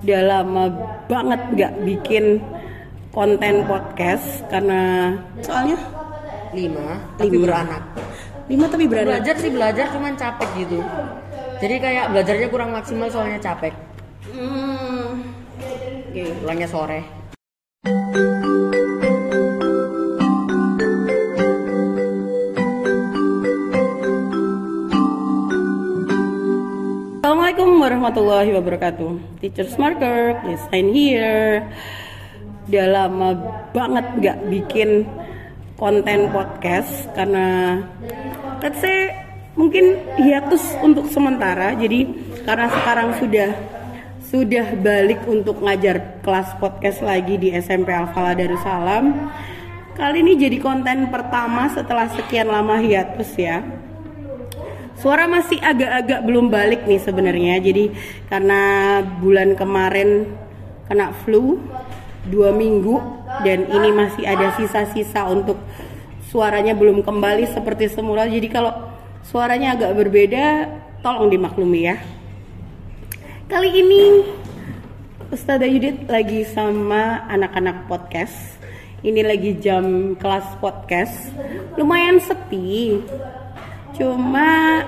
Udah lama banget nggak bikin konten podcast karena soalnya lima tapi Lima. beranak lima tapi berani. belajar sih belajar cuman capek gitu jadi kayak belajarnya kurang maksimal soalnya capek Hmm. Oke. pulangnya sore warahmatullahi wabarakatuh. Teacher Marker, please sign here. Udah lama banget nggak bikin konten podcast karena let's say mungkin hiatus untuk sementara. Jadi karena sekarang sudah sudah balik untuk ngajar kelas podcast lagi di SMP Al-Falah Darussalam. Kali ini jadi konten pertama setelah sekian lama hiatus ya. Suara masih agak-agak belum balik nih sebenarnya. Jadi karena bulan kemarin kena flu dua minggu dan ini masih ada sisa-sisa untuk suaranya belum kembali seperti semula. Jadi kalau suaranya agak berbeda, tolong dimaklumi ya. Kali ini Ustazah Yudit lagi sama anak-anak podcast. Ini lagi jam kelas podcast. Lumayan sepi. Cuma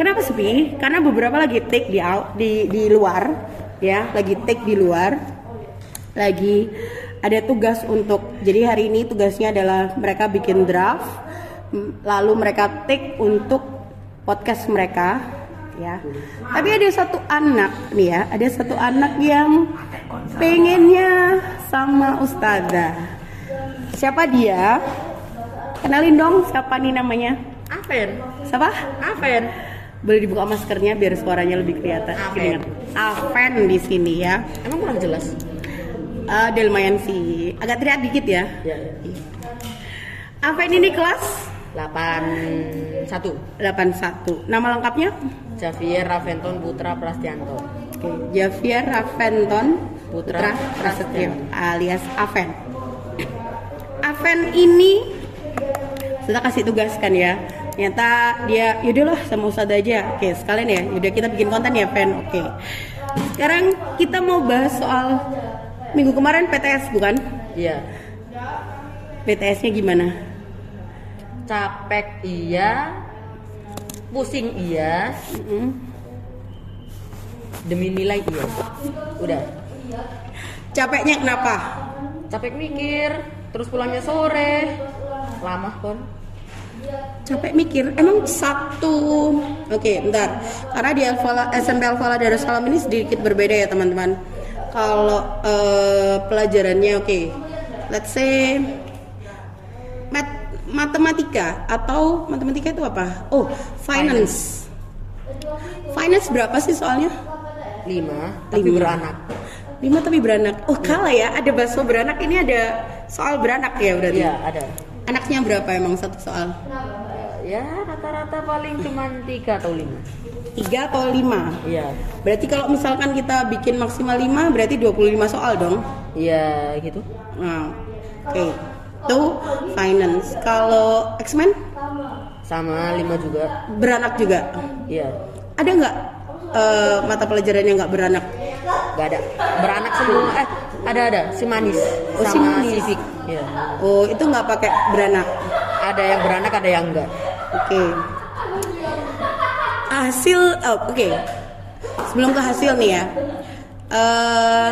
kenapa sepi? Karena beberapa lagi take di out- di di luar ya, lagi take di luar. Lagi ada tugas untuk jadi hari ini tugasnya adalah mereka bikin draft lalu mereka take untuk podcast mereka ya. Tapi ada satu anak nih ya, ada satu anak yang pengennya sama ustazah. Siapa dia? Kenalin dong siapa nih namanya? Aven Siapa? Aven Boleh dibuka maskernya biar suaranya lebih kelihatan. Aven. Aven di sini ya. emang kurang jelas Eh, udah lumayan sih. Agak teriak dikit ya. ya Aven ini kelas delapan satu 81. Nama lengkapnya? Javier Raventon Putra Prastianto Oke, Javier Raventon Putra Putra Prasetyo alias Aven. Aven ini sudah kasih tugas kan ya. Ternyata dia yaudahlah sama Ustazah aja. Oke, sekalian ya. Yaudah kita bikin konten ya, Ven. Oke. Sekarang kita mau bahas soal minggu kemarin PTS bukan? iya PTS-nya gimana? capek iya pusing iya Mm-mm. demi nilai iya udah Capeknya kenapa? capek mikir terus pulangnya sore lama pun capek mikir emang satu oke bentar. Karena di Alfala, SMP Alfala Darussalam ini sedikit berbeda ya teman-teman. Kalau eh, pelajarannya oke. Let's say mat- matematika atau matematika itu apa? Oh finance. Finance berapa sih soalnya? Lima tapi Lima. beranak. Lima tapi beranak. Oh kalah ya ada bakso beranak. Ini ada soal beranak ya berarti? Iya ada anaknya berapa emang satu soal? Ya rata-rata paling cuma tiga atau lima. Tiga atau lima? Iya. Berarti kalau misalkan kita bikin maksimal 5 berarti 25 soal dong. iya gitu. Nah, oke. Itu finance. Kalau X-Men? Sama lima juga. Beranak juga. iya. Ada nggak eh, mata pelajaran yang nggak beranak? nggak ada. Beranak semua. Eh ada ada si manis. Oh, si sama manis. civic iya Oh, itu nggak pakai beranak. ada yang beranak ada yang enggak Oke. Hasil oh, oke. Sebelum ke hasil nih ya. Eh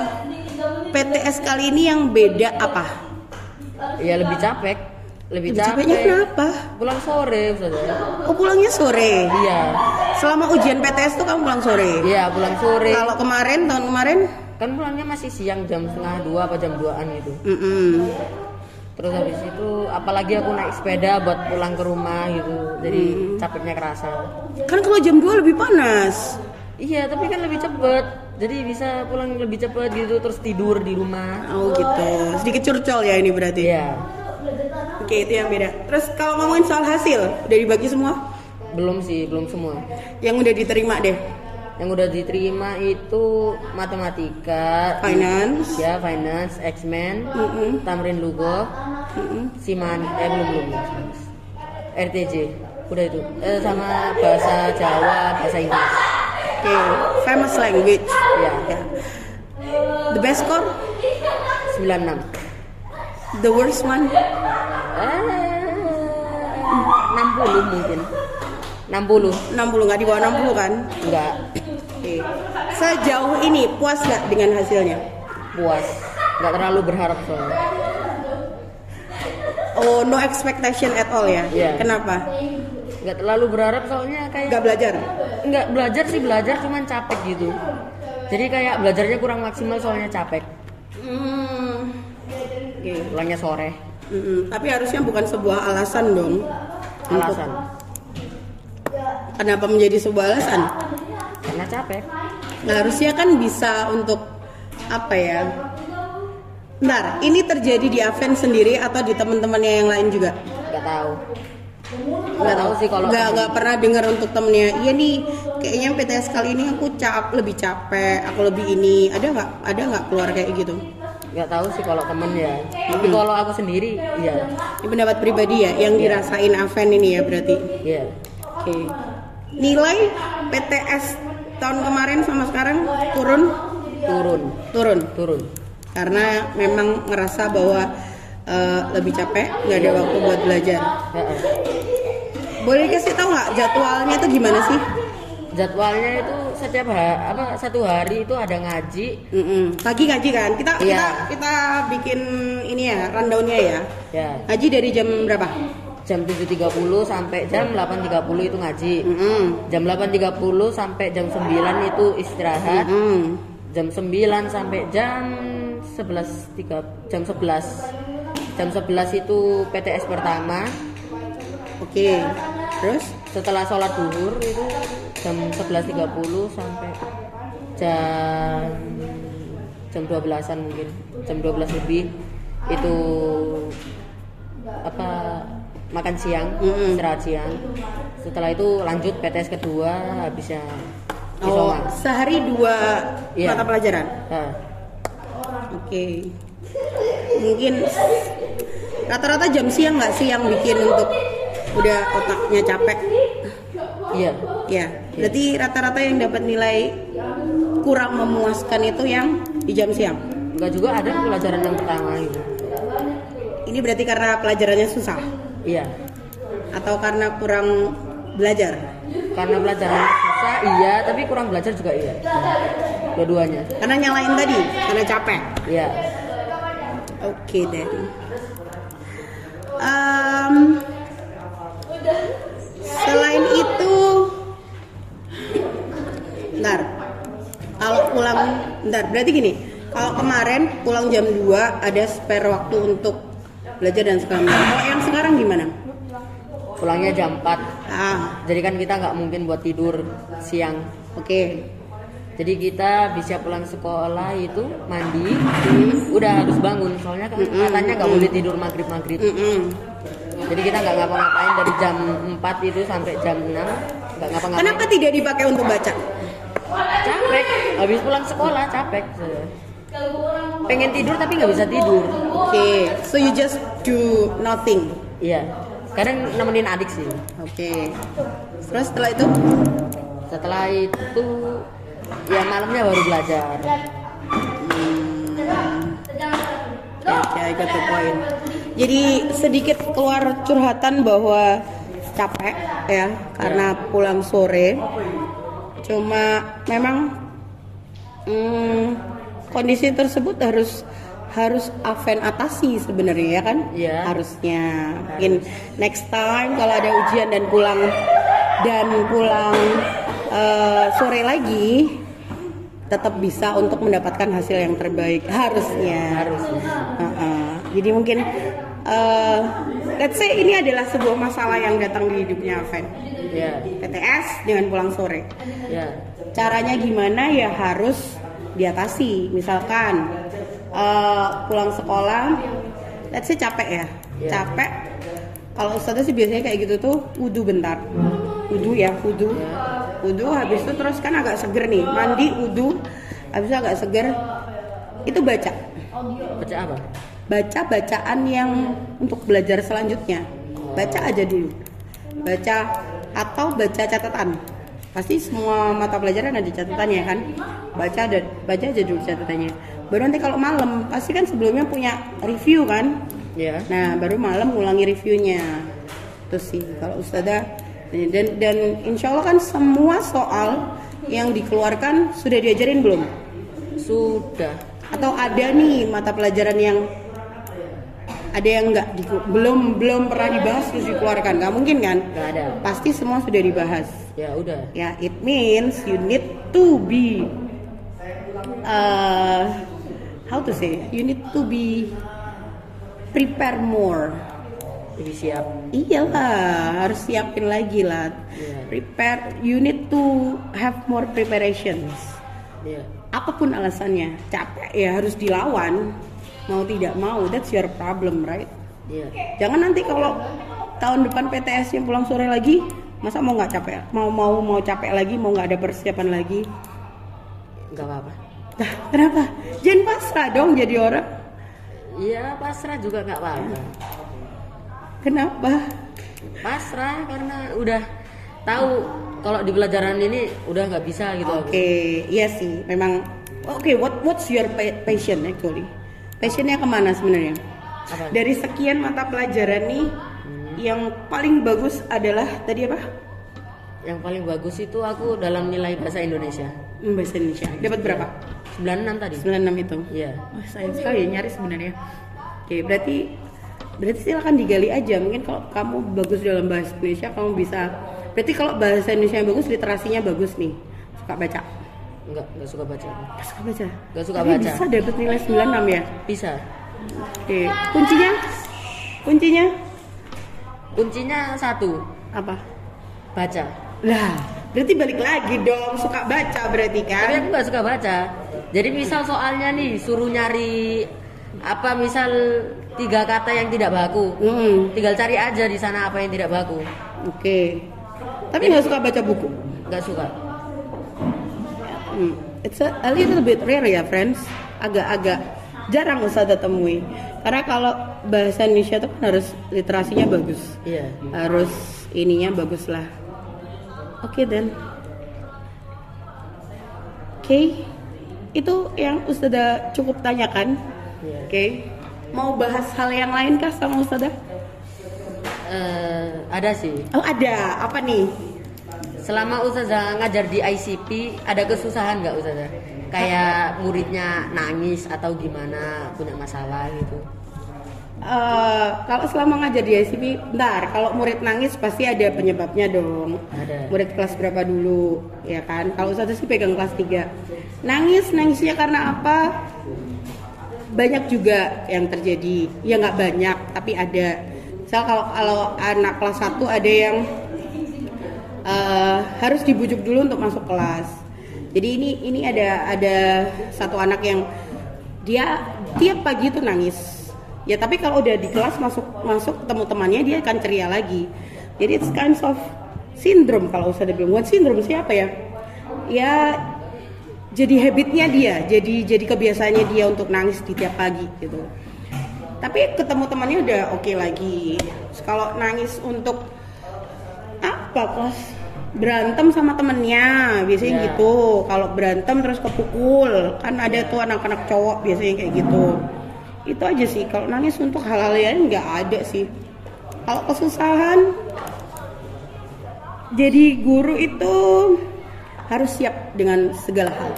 PTS kali ini yang beda apa? ya lebih capek lebih capek Capeknya kenapa? pulang sore saudara Oh, pulangnya sore. iya Selama ujian PTS tuh kamu pulang sore. iya pulang sore Kalau kemarin tahun kemarin, kan pulangnya masih siang jam setengah dua apa jam duaan gitu mm-mm. terus habis itu apalagi aku naik sepeda buat pulang ke rumah gitu jadi capeknya kerasa kan kalau jam 2 lebih panas. iya tapi kan lebih cepet jadi bisa pulang lebih cepet gitu terus tidur di rumah Oh gitu. Sedikit curcol ya ini berarti. iya Oke itu yang beda. Terus kalau ngomongin soal hasil, udah dibagi semua? belum sih belum semua Yang udah diterima deh. Yang udah diterima itu matematika Finance. ya finance X-Men Mm-mm. Tamrin Lugo Mm-mm. Siman eh belum belum RTJ udah itu eh, sama bahasa Jawa bahasa Inggris Oke, famous language. ya Ya. The best score, 96 the worst one. eh, 60 mungkin 60 60 nggak di bawah 60 kan? enggak. Sejauh ini puas nggak dengan hasilnya? puas nggak terlalu berharap soalnya Oh, no expectation at all ya? Iya. Kenapa? nggak terlalu berharap soalnya kayak Nggak belajar? nggak belajar sih belajar cuman capek gitu jadi kayak belajarnya kurang maksimal soalnya capek Hmm. Oke. pulangnya sore Mm-mm. Tapi harusnya bukan sebuah alasan dong. Untuk- alasan Kenapa menjadi sebuah alasan? Karena capek Nah, harusnya kan bisa untuk apa ya? Bentar, ini terjadi di Aven sendiri atau di teman-temannya yang lain juga? nggak tahu nggak tahu sih kalau nggak nggak pernah dengar untuk temennya. Iya nih, kayaknya PTS kali ini aku cap lebih capek, aku lebih ini. Ada nggak? Ada nggak keluar kayak gitu? nggak tahu sih kalau temen ya tapi kalau aku sendiri iya Ini pendapat pribadi ya, yang dirasain Aven ini ya berarti. iya Oke. Nilai PTS tahun kemarin sama sekarang turun, turun turun. turun Karena memang ngerasa bahwa eh, lebih capek, nggak ada waktu buat belajar. Boleh kasih tahu nggak jadwalnya itu gimana sih? jadwalnya itu setiap hari apa satu hari itu ada ngaji Mm-mm. Pagi ngaji kan? Kita kita Iya. kita bikin ini ya rundownnya ya. ya Ngaji dari jam berapa? Jam 7.30 sampai jam 8.30 itu ngaji Mm-mm. jam 8.30 sampai jam 9 itu istirahat Mm. jam 9 sampai jam 11.3 jam 11 jam 11 itu PTS pertama Oke. Terus? setelah sholat duhur itu jam 11.30 sampai jam jam 12-an mungkin jam 12 lebih itu apa makan siang Mm-mm. istirahat siang setelah itu lanjut PTS kedua habisnya Oh, isoman sehari dua Iya. mata pelajaran. Oke. Mungkin rata-rata jam siang nggak sih yang bikin untuk udah otaknya capek? iya Ya. Berarti rata-rata yang dapat nilai kurang memuaskan itu yang di jam siang. enggak juga ada pelajaran yang pertama gitu Ini berarti karena pelajarannya susah iya atau karena kurang belajar? karena pelajaran susah iya tapi kurang belajar juga iya dua-duanya Karena nyalain tadi, karena capek. iya Oke deh. Em, selain itu, bentar. Kalau pulang, bentar. Berarti gini. Kalau kemarin pulang jam 2 ada spare waktu untuk belajar dan segala macam. Kalau sekarang gimana? pulangnya jam 4 Ah, jadi kan kita nggak mungkin buat tidur siang. Oke. jadi kita bisa pulang sekolah itu mandi udah harus bangun. Soalnya kan katanya nggak boleh tidur maghrib maghrib Mm-mm. jadi kita nggak ngapa-ngapain dari jam 4 itu sampai jam 6 nggak ngapa-ngapain. Kenapa tidak dipakai untuk baca? capek. Habis pulang sekolah capek. Pengen tidur tapi nggak bisa tidur. Oke, so you just do nothing. Iya kadang nemenin adik sih Oke. Terus setelah itu? setelah itu ya malamnya baru belajar Ya, ya, I got the point. Jadi sedikit keluar curhatan bahwa capek ya karena pulang sore. Cuma memang hmm, kondisi tersebut harus harus Aven atasi sebenarnya ya kan? Iya. Harusnya. Mungkin next time kalau ada ujian dan pulang dan pulang eh, sore lagi tetap bisa untuk mendapatkan hasil yang terbaik. Harusnya. Harusnya. Heeh. jadi mungkin eh, let's say ini adalah sebuah masalah yang datang di hidupnya Aven. Ya PTS dengan pulang sore. Ya caranya gimana? Ya harus diatasi. Misalkan eh, pulang sekolah let's say capek ya. Iya. capek. Kalau ustazah sih biasanya kayak gitu tuh wudhu bentar. Wudhu ya wudhu wudhu habis itu terus kan agak seger nih. Mandi wudhu habis itu agak seger. Itu baca. Baca apa? Baca bacaan yang untuk belajar selanjutnya. Baca aja dulu. Baca atau baca catatan. Pasti semua mata pelajaran ada catatannya kan? Baca dan baca aja dulu catatannya baru nanti kalau malam pasti kan sebelumnya punya review kan? Ya nah baru malam ngulangi reviewnya. Itu sih kalau ustazah dan dan insya Allah kan semua soal yang dikeluarkan sudah diajarin belum? Sudah. Atau ada nih mata pelajaran yang ada yang nggak belum belum pernah dibahas terus dikeluarkan? Nggak mungkin kan? Nggak ada. Pasti semua sudah dibahas. Ya udah. Ya it means you need to be uh, how to say you need to be prepare more. Lebih siap. Iyalah harus siapin lagi lah. Iya. prepare you need to have more preparations. Ya apa pun alasannya capek ya harus dilawan. Mau tidak mau that's your problem right? Ya jangan nanti kalau tahun depan PTS yang pulang sore lagi masa mau nggak capek? Mau mau mau capek lagi mau nggak ada persiapan lagi? Nggak apa-apa Nah, kenapa? Jangan pasrah dong jadi orang. Iya pasrah juga nggak apa-apa. Kenapa? Pasrah karena udah tahu kalau di pelajaran ini udah nggak bisa gitu. Oke aku iya sih. Memang oke what what's your pa- passion actually? Passionnya ke mana sebenarnya? Dari sekian mata pelajaran nih yang paling bagus adalah tadi apa? Yang paling bagus itu aku dalam nilai bahasa Indonesia. Hmm, bahasa Indonesia. Dapat berapa 96 tadi 96 itu iya Wah, sayang sekali ya nyari sebenarnya. Oke, berarti berarti silakan digali aja. Mungkin kalau kamu bagus dalam bahasa Indonesia, kamu bisa. Berarti kalau bahasa Indonesia yang bagus, literasinya bagus nih. Suka baca. nggak nggak suka baca Nggak suka baca. Nggak suka Tapi baca. Bisa dapat nilai 96 ya. bisa Oke, kuncinya? Kuncinya kuncinya satu apa? baca Lah, berarti balik lagi dong. Suka baca berarti tapi kan? aku nggak suka baca. Jadi misal soalnya nih suruh nyari apa misal tiga kata yang tidak baku. Hmm, tinggal cari aja di sana apa yang tidak baku. Oke. Tapi nggak suka baca buku. nggak suka. Hmm, It's a, a little bit rare ya friends. Agak-agak jarang usah temui. Karena kalau bahasa Indonesia tuh kan harus literasinya bagus. Iya. Harus ininya bagus lah Oke dan Oke Itu yang Ustazah cukup tanyakan. Iya. Oke Mau bahas hal yang lain kah sama Ustazah? Eh, ada sih. Oh ada, apa nih? selama Ustazah ngajar di ICP ada kesusahan nggak Ustazah? Kayak muridnya nangis atau gimana punya masalah gitu Eh, kalau selama ngajar di ICP, bentar, kalau murid nangis pasti ada penyebabnya dong. Ada. Murid kelas berapa dulu, ya kan? Kalau satu sih pegang kelas 3. Nangis, nangisnya karena apa? Banyak juga yang terjadi. Ya nggak banyak, tapi ada. Misal kalau kalau anak kelas 1 ada yang eh, harus dibujuk dulu untuk masuk kelas. Jadi ini ini ada ada satu anak yang dia tiap pagi itu nangis. Ya tapi kalau udah di kelas masuk masuk ketemu temannya dia akan ceria lagi. Jadi it's kinds of syndrome kalau usah dibilang bukan syndrome siapa ya? Ya jadi habitnya dia, jadi jadi kebiasaannya dia untuk nangis di tiap pagi gitu. Tapi ketemu temannya udah oke lagi. Terus Kalau nangis untuk apa kelas berantem sama temennya biasanya Ya. gitu kalau berantem terus kepukul kan ada tuh anak-anak cowok biasanya kayak gitu itu aja sih kalau nangis untuk hal-hal lain nggak ada sih kalau kesusahan jadi guru itu harus siap dengan segala hal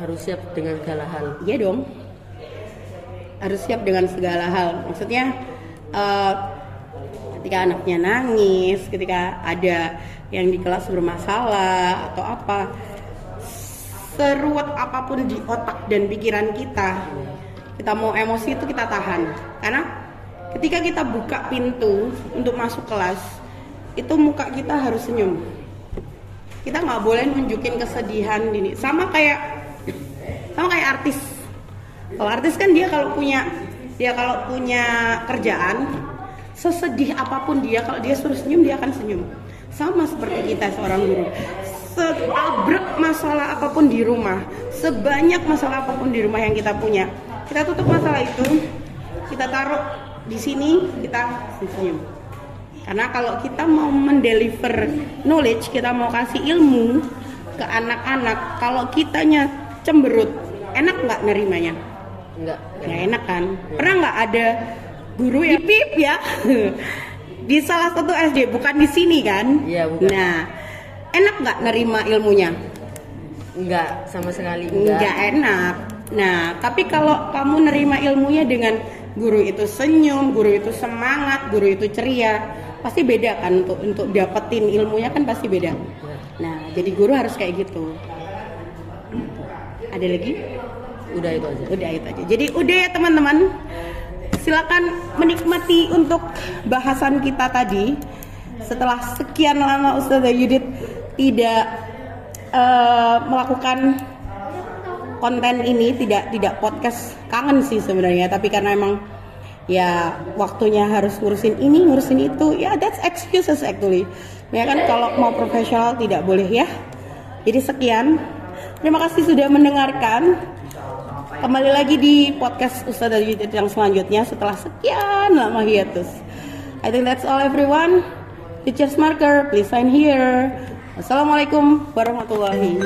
harus siap dengan segala hal Iya dong. Harus siap dengan segala hal. Maksudnya eh, ketika anaknya nangis, ketika ada yang di kelas bermasalah atau apa, seruat apa pun di otak dan pikiran kita, kita mau emosi itu kita tahan. Karena ketika kita buka pintu untuk masuk kelas, itu muka kita harus senyum. Kita nggak boleh nunjukin kesedihan ini. Sama kayak sama kayak artis kalau artis kan dia kalau punya dia kalau punya kerjaan sesedih apa pun dia kalau dia suruh senyum dia akan senyum sama seperti kita seorang guru seabrek masalah apa pun di rumah sebanyak masalah apa pun di rumah yang kita punya kita tutup masalah itu. Kita taruh di sini kita senyum. Karena kalau kita mau mendeliver knowledge kita mau kasih ilmu ke anak-anak kalau kitanya cemberut enak nggak nerimanya? Enggak nggak enak kan? Pernah nggak ada guru yang pip ya di salah satu SD bukan di sini kan? Iya, bukan. nah enak nggak nerima ilmunya? Enggak sama sekali nggak enggak enak nah tapi kalau kamu nerima ilmunya dengan guru itu senyum guru itu semangat guru itu ceria pasti beda kan untuk untuk dapetin ilmunya kan pasti beda. Nah jadi guru harus kayak gitu. Ada lagi? Udah itu aja. Udah itu aja. Jadi udah ya teman-teman. Silakan menikmati untuk bahasan kita tadi. Setelah sekian lama Ustazah Yudit tidak eh, melakukan konten ini tidak tidak podcast kangen sih sebenarnya. Tapi karena emang ya waktunya harus ngurusin ini ngurusin itu ya that's excuses actually. Ya kan kalau mau profesional tidak boleh ya. Jadi sekian. Terima kasih sudah mendengarkan. Kembali lagi di podcast Ustazah Yudit yang selanjutnya setelah sekian lama hiatus. I think that's all everyone. Teachers marker please sign here. Assalamualaikum warahmatullahi